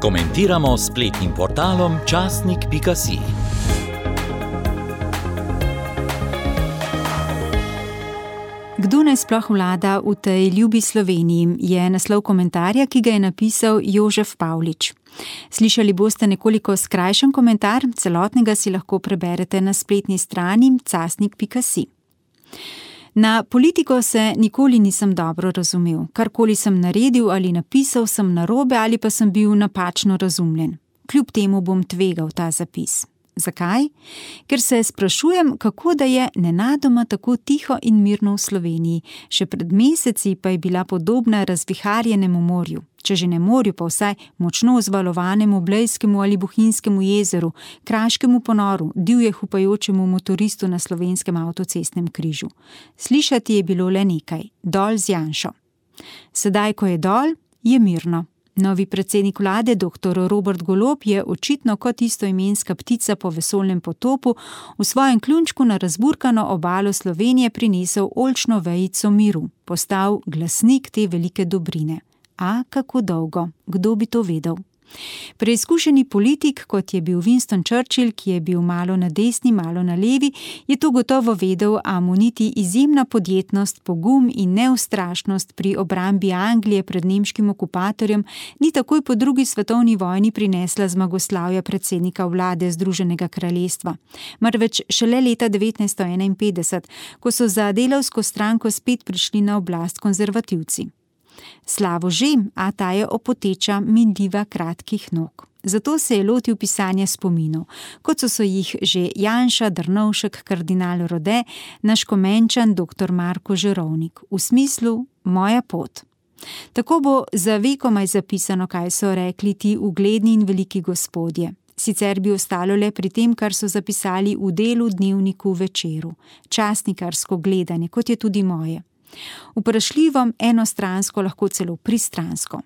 Komentiramo s spletnim portalom časnik.si. Kdo naj sploh vlada v tej ljubi Sloveniji, je naslov komentarja, ki ga je napisal Jožef Pavlič. Slišali boste nekoliko skrajšen komentar, celotnega si lahko preberete na spletni strani casnik.si. Na politiko se nikoli nisem dobro razumel. Karkoli sem naredil ali napisal, sem narobe ali pa sem bil napačno razumljen. Kljub temu bom tvegal ta zapis. Zakaj? Ker se sprašujem, kako da je nenadoma tako tiho in mirno v Sloveniji, še pred meseci pa je bila podobna razviharjenemu morju, če že ne morju, pa vsaj močno zvalovanemu Blejskemu ali Bohinjskemu jezeru, kraškemu ponoru, divje upajočemu motoristu na slovenskem avtocestnem križu. Slišati je bilo le nekaj: dol z Janšo. Sedaj, ko je dol, je mirno. Novi predsednik vlade, dr. Robert Golob, je očitno kot istoimenska ptica po vesolnem potopu v svojem klunčku na razburkano obalo Slovenije prinesel olčno vejico miru, postal glasnik te velike dobrine. A kako dolgo? Kdo bi to vedel? Preizkušeni politik, kot je bil Winston Churchill, ki je bil malo na desni, malo na levi, je to gotovo vedel, a mu niti izjemna podjetnost, pogum in neustrašnost pri obrambi Anglije pred nemškim okupatorjem ni takoj po drugi svetovni vojni prinesla zmagoslavja predsednika vlade Združenega kraljestva, marveč šele leta 1951, ko so za delavsko stranko spet prišli na oblast konzervativci. Slavo že, a ta je opoteča, minljiva kratkih nog. Zato se je lotil pisanja spominov, kot so, so jih že Janša, Drnovšek, kardinal Rode, naš komenčan dr. Marko Žerovnik, v smislu moja pot. Tako bo za vekomaj zapisano, kaj so rekli ti ugledni in veliki gospodje. Sicer bi ostalo le pri tem, kar so zapisali v delu dnevniku večeru, časnikarsko gledanje, kot je tudi moje. Vprašljivo, enostransko, lahko celo pristransko.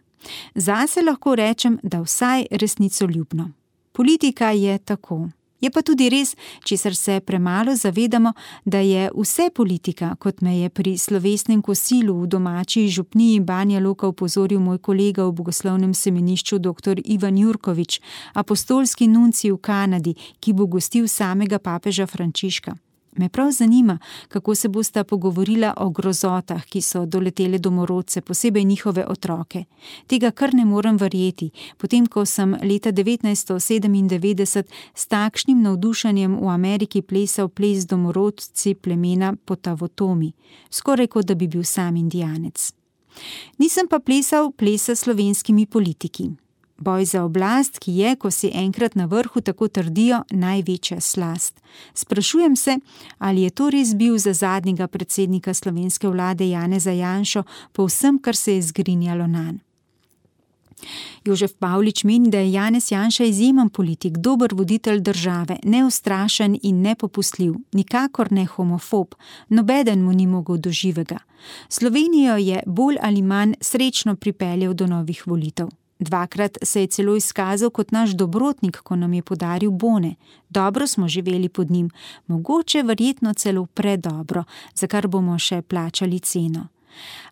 Zase lahko rečem, da vsaj resnico ljubno. Politika je tako. Je pa tudi res, česar se premalo zavedamo, da je vse politika, kot me je pri slovesnem kosilu v domači župniji Banja Loka upozoril moj kolega v bogoslovnem semenišču dr. Ivan Jurkovič, apostolski nunci v Kanadi, ki bo gostil samega papeža Frančiška. Me prav zanima, kako se bosta pogovorila o grozotah, ki so doletele domorodce, posebej njihove otroke. Tega kar ne morem verjeti, potem ko sem leta 1997 s takšnim navdušenjem v Ameriki plesal ples domorodci plemena Potavotomi, skoraj kot da bi bil sam indijanec. Nisem pa plesal plesa slovenskimi politiki. Boj za oblast, ki je, ko si enkrat na vrhu, tako trdijo, največja slast. Sprašujem se, ali je to res bil za zadnjega predsednika slovenske vlade Janeza Janšo po vsem, kar se je zgrinjalo na njen. Jožef Pavlič meni, da je Janez Janša izjemen politik, dober voditelj države, neustrašen in nepopustljiv, nikakor ne homofob, nobeden mu ni mogel doživega. Slovenijo je bolj ali manj srečno pripeljal do novih volitev. Dvakrat se je celo izkazal kot naš dobrotnik, ko nam je podaril bone. Dobro smo živeli pod njim, mogoče verjetno celo predobro, za kar bomo še plačali ceno.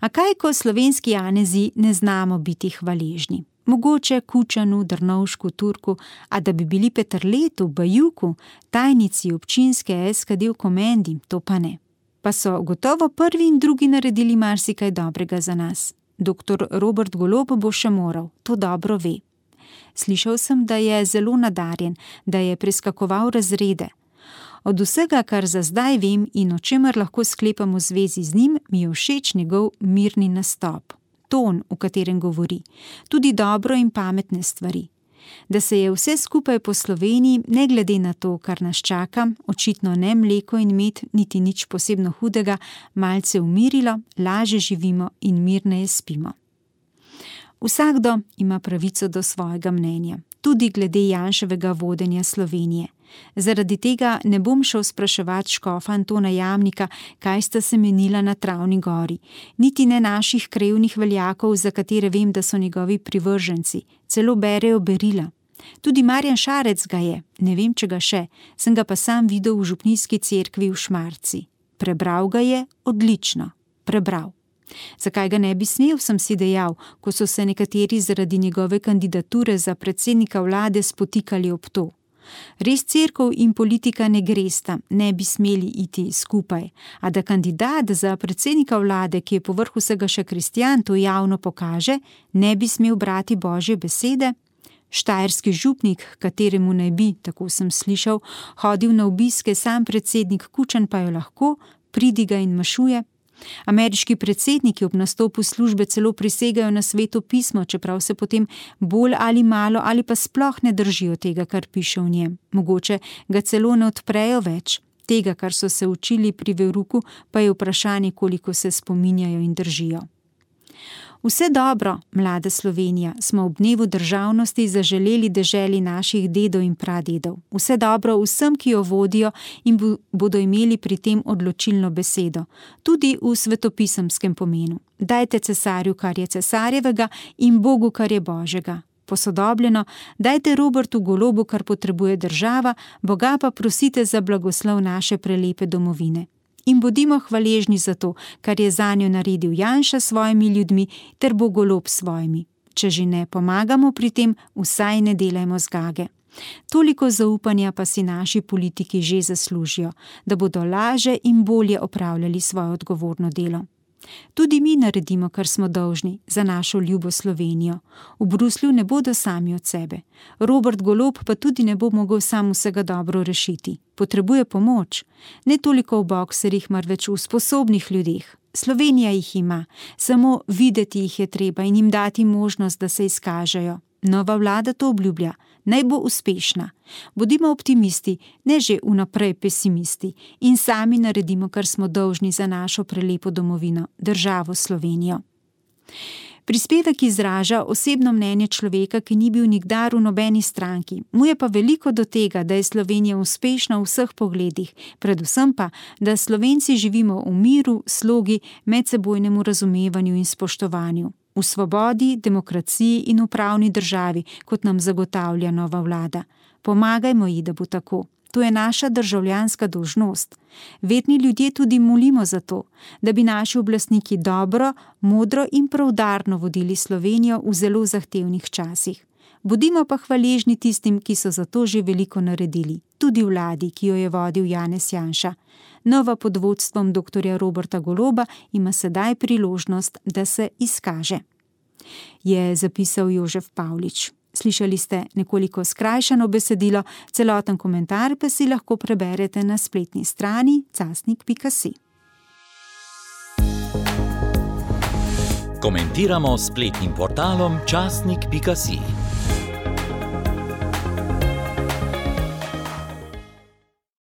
A kaj, ko slovenski janezi ne znamo biti hvaležni? Mogoče Kučanu, Drnovšku, Turku, a da bi bili Petrletu, Bajuku, tajnici občinske SKD v komendi, to pa ne. Pa so gotovo prvi in drugi naredili marsikaj dobrega za nas. Dr. Robert Golob bo še moral, to dobro ve. Slišal sem, da je zelo nadarjen, da je preskakoval razrede. Od vsega, kar za zdaj vem in o čemer lahko sklepam v zvezi z njim, mi je všeč njegov mirni nastop, ton, v katerem govori, tudi dobro in pametne stvari da se je vse skupaj po Sloveniji, ne glede na to, kar nas čaka, očitno ne mleko in med, niti nič posebno hudega, malce umirilo, laže živimo in mirneje spimo. Vsakdo ima pravico do svojega mnenja, tudi glede Janševega vodenja Slovenije. Zaradi tega ne bom šel spraševati škofa Antona Jamnika, kaj sta se menila na Travni gori, niti ne naših krevnih veljakov, za katere vem, da so njegovi privrženci, celo berejo berila. Tudi Marjan Šarec ga je, ne vem, če ga še, sem ga pa sam videl v župnijski cerkvi v Šmarci. Prebral ga je odlično, prebral. Zakaj ga ne bi smel, sem si dejal, ko so se nekateri zaradi njegove kandidature za predsednika vlade spotikali ob to. Res crkv in politika ne gresta, ne bi smeli iti skupaj, a da kandidat za predsednika vlade, ki je povrh vsega še kristjan, to javno pokaže, ne bi smel brati božje besede? Štajerski župnik, kateremu naj bi, tako sem slišal, hodil na obiske, sam predsednik Kučan pa jo lahko, pridiga in mašuje. Ameriški predsedniki ob nastopu službe celo prisegajo na sveto pismo, čeprav se potem bolj ali malo ali pa sploh ne držijo tega, kar piše v njem. Mogoče ga celo ne odprejo več. Tega, kar so se učili pri veruku, pa je vprašanje, koliko se spominjajo in držijo. Vse dobro, mlada Slovenija, smo ob dnevu državnosti zaželeli deželi naših dedov in pradedov. Vse dobro vsem, ki jo vodijo in bodo imeli pri tem odločilno besedo, tudi v svetopisemskem pomenu. Dajte cesarju, kar je cesarjevega, in Bogu, kar je božjega. Posodobljeno, dajte Robertu golobu, kar potrebuje država, Boga pa prosite za blagoslov naše prelepe domovine in bodimo hvaležni za to, kar je za njo naredil Janša s svojimi ljudmi ter Bogolob s svojimi. Če že ne pomagamo pri tem, vsaj ne delajmo zgage. Toliko zaupanja pa si naši politiki že zaslužijo, da bodo laže in bolje opravljali svoje odgovorno delo. Tudi mi naredimo, kar smo dolžni za našo ljubo Slovenijo. V Bruslju ne bodo sami od sebe. Robert Golob pa tudi ne bo mogel sam vsega dobro rešiti. Potrebuje pomoč. Ne toliko v bokserjih, marveč v sposobnih ljudeh. Slovenija jih ima, samo videti jih je treba in jim dati možnost, da se izkažejo. Nova vlada to obljublja naj bo uspešna. Bodimo optimisti, ne že vnaprej pesimisti in sami naredimo, kar smo dolžni za našo prelepo domovino, državo Slovenijo. Prispevek izraža osebno mnenje človeka, ki ni bil nikdar v nobeni stranki, mu je pa veliko do tega, da je Slovenija uspešna v vseh pogledih, predvsem pa, da Slovenci živimo v miru, slogi, medsebojnemu razumevanju in spoštovanju v svobodi, demokraciji in v pravni državi, kot nam zagotavlja nova vlada. Pomagajmo ji, da bo tako. To je naša državljanska dožnost. Vedni ljudje tudi molimo za to, da bi naši oblastniki dobro, modro in pravdarno vodili Slovenijo v zelo zahtevnih časih. Bodimo pa hvaležni tistim, ki so za to že veliko naredili, tudi vladi, ki jo je vodil Janez Janša. Nova pod vodstvom dr. Roberta Goloba ima sedaj priložnost, da se izkaže. Je zapisal Jožef Pavlič. Slišali ste nekoliko skrajšano besedilo, celoten komentar pa si lahko preberete na spletni strani casnik.si. Komentiramo spletnim portalom časnik.si.